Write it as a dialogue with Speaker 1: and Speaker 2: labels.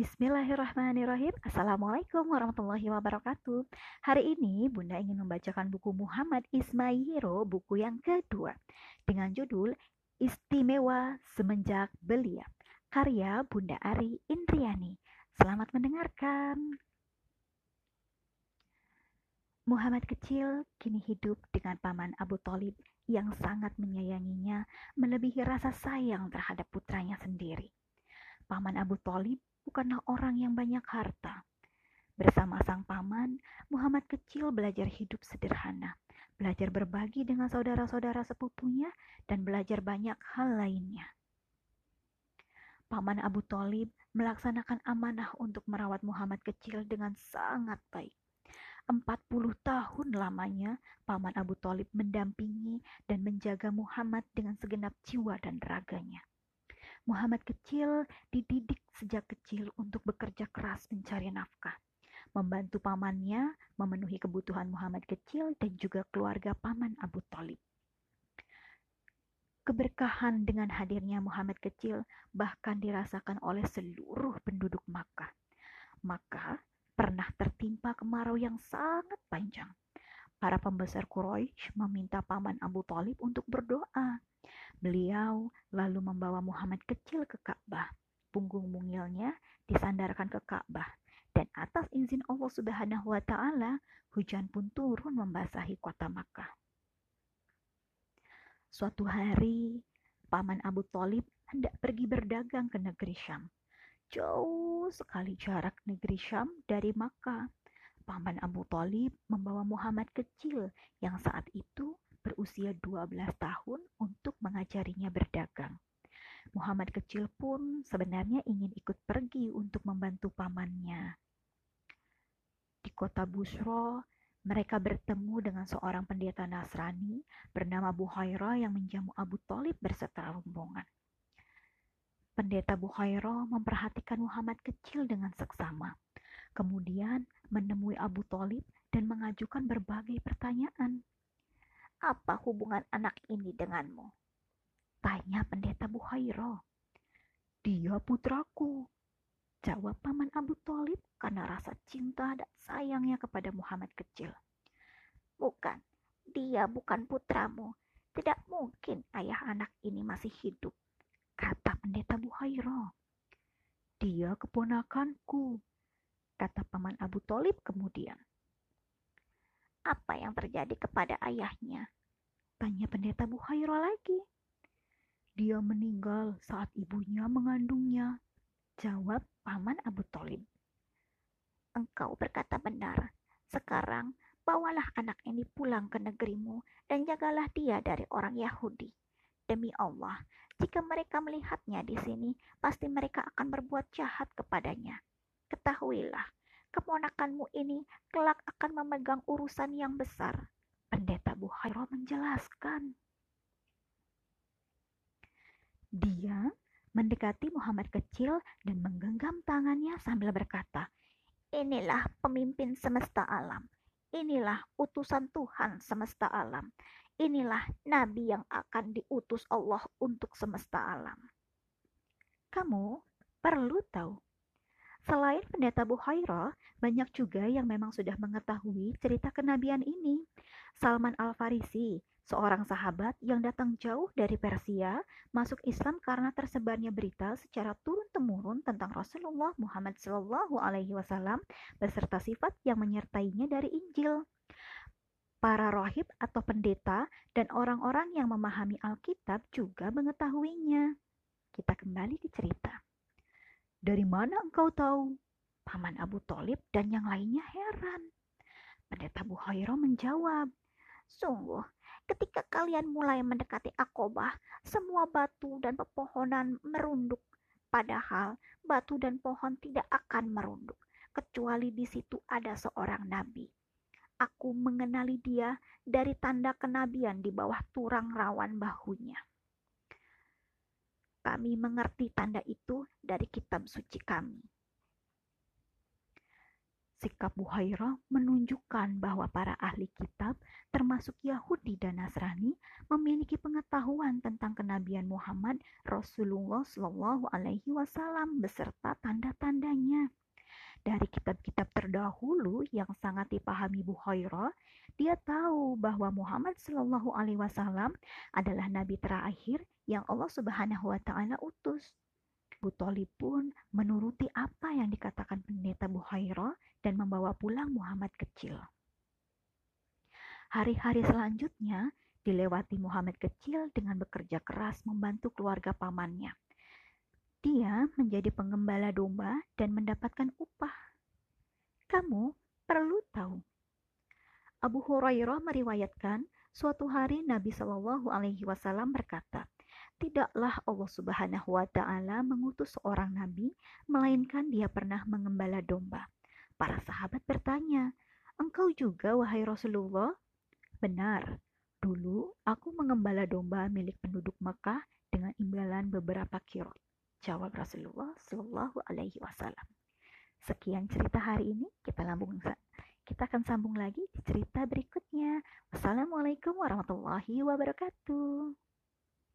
Speaker 1: Bismillahirrahmanirrahim. Assalamualaikum warahmatullahi wabarakatuh. Hari ini Bunda ingin membacakan buku Muhammad Ismail buku yang kedua, dengan judul Istimewa Semenjak Belia, karya Bunda Ari Indriani. Selamat mendengarkan. Muhammad kecil kini hidup dengan paman Abu Talib yang sangat menyayanginya melebihi rasa sayang terhadap putranya sendiri. Paman Abu Talib bukanlah orang yang banyak harta. Bersama sang paman, Muhammad kecil belajar hidup sederhana, belajar berbagi dengan saudara-saudara sepupunya, dan belajar banyak hal lainnya. Paman Abu Talib melaksanakan amanah untuk merawat Muhammad kecil dengan sangat baik. 40 tahun lamanya, Paman Abu Talib mendampingi dan menjaga Muhammad dengan segenap jiwa dan raganya. Muhammad kecil dididik sejak kecil untuk bekerja keras mencari nafkah, membantu pamannya memenuhi kebutuhan Muhammad kecil dan juga keluarga paman Abu Talib. Keberkahan dengan hadirnya Muhammad kecil bahkan dirasakan oleh seluruh penduduk Makkah. Maka pernah tertimpa kemarau yang sangat panjang. Para pembesar Quraisy meminta paman Abu Talib untuk berdoa Beliau lalu membawa Muhammad kecil ke Ka'bah. Punggung mungilnya disandarkan ke Ka'bah dan atas izin Allah Subhanahu wa taala hujan pun turun membasahi kota Makkah. Suatu hari, paman Abu Talib hendak pergi berdagang ke negeri Syam. Jauh sekali jarak negeri Syam dari Makkah. Paman Abu Talib membawa Muhammad kecil yang saat itu berusia 12 tahun untuk mengajarinya berdagang. Muhammad kecil pun sebenarnya ingin ikut pergi untuk membantu pamannya. Di kota Busro, mereka bertemu dengan seorang pendeta Nasrani bernama Buhaira yang menjamu Abu Talib berserta rombongan. Pendeta Buhaira memperhatikan Muhammad kecil dengan seksama. Kemudian menemui Abu Talib dan mengajukan berbagai pertanyaan. Apa hubungan anak ini denganmu? Tanya pendeta Buhairo. Dia putraku. Jawab paman Abu Talib karena rasa cinta dan sayangnya kepada Muhammad kecil. Bukan, dia bukan putramu. Tidak mungkin ayah anak ini masih hidup, kata pendeta Buhairo. Dia keponakanku, kata paman Abu Talib kemudian. Apa yang terjadi kepada ayahnya? Tanya pendeta Buhairo lagi. Dia meninggal saat ibunya mengandungnya. Jawab paman Abu Talib. Engkau berkata benar. Sekarang bawalah anak ini pulang ke negerimu dan jagalah dia dari orang Yahudi. Demi Allah, jika mereka melihatnya di sini, pasti mereka akan berbuat jahat kepadanya. Ketahuilah, keponakanmu ini kelak akan memegang urusan yang besar. Pendeta Buhairo menjelaskan. Dia mendekati Muhammad kecil dan menggenggam tangannya sambil berkata, Inilah pemimpin semesta alam. Inilah utusan Tuhan semesta alam. Inilah nabi yang akan diutus Allah untuk semesta alam. Kamu perlu tahu Selain pendeta Buhaira, banyak juga yang memang sudah mengetahui cerita kenabian ini. Salman Al-Farisi, seorang sahabat yang datang jauh dari Persia, masuk Islam karena tersebarnya berita secara turun-temurun tentang Rasulullah Muhammad SAW Alaihi Wasallam beserta sifat yang menyertainya dari Injil. Para rohib atau pendeta dan orang-orang yang memahami Alkitab juga mengetahuinya. Kita kembali ke cerita. Dari mana engkau tahu? Paman Abu Talib dan yang lainnya heran. Pendeta Buhairo menjawab, Sungguh, ketika kalian mulai mendekati Akobah, semua batu dan pepohonan merunduk. Padahal batu dan pohon tidak akan merunduk, kecuali di situ ada seorang nabi. Aku mengenali dia dari tanda kenabian di bawah turang rawan bahunya. Kami mengerti tanda itu dari kitab suci kami. Sikap Buhairah menunjukkan bahwa para ahli kitab, termasuk Yahudi dan Nasrani, memiliki pengetahuan tentang kenabian Muhammad Rasulullah Shallallahu Alaihi Wasallam beserta tanda-tandanya. Dari kitab-kitab terdahulu yang sangat dipahami Buhairah, dia tahu bahwa Muhammad Shallallahu Alaihi Wasallam adalah nabi terakhir yang Allah Subhanahu Wa Taala utus. Butoli pun menuruti apa yang dikatakan pendeta Buhairah dan membawa pulang Muhammad kecil. Hari-hari selanjutnya dilewati Muhammad kecil dengan bekerja keras membantu keluarga pamannya. Dia menjadi pengembala domba dan mendapatkan upah. Kamu perlu tahu. Abu Hurairah meriwayatkan, suatu hari Nabi Shallallahu Alaihi Wasallam berkata, Tidaklah Allah Subhanahu wa taala mengutus seorang nabi melainkan dia pernah mengembala domba. Para sahabat bertanya, "Engkau juga wahai Rasulullah?" "Benar. Dulu aku mengembala domba milik penduduk Mekah dengan imbalan beberapa kirot." Jawab Rasulullah Shallallahu alaihi wasallam. Sekian cerita hari ini, kita lambung kita akan sambung lagi di cerita berikutnya. Wassalamualaikum warahmatullahi wabarakatuh.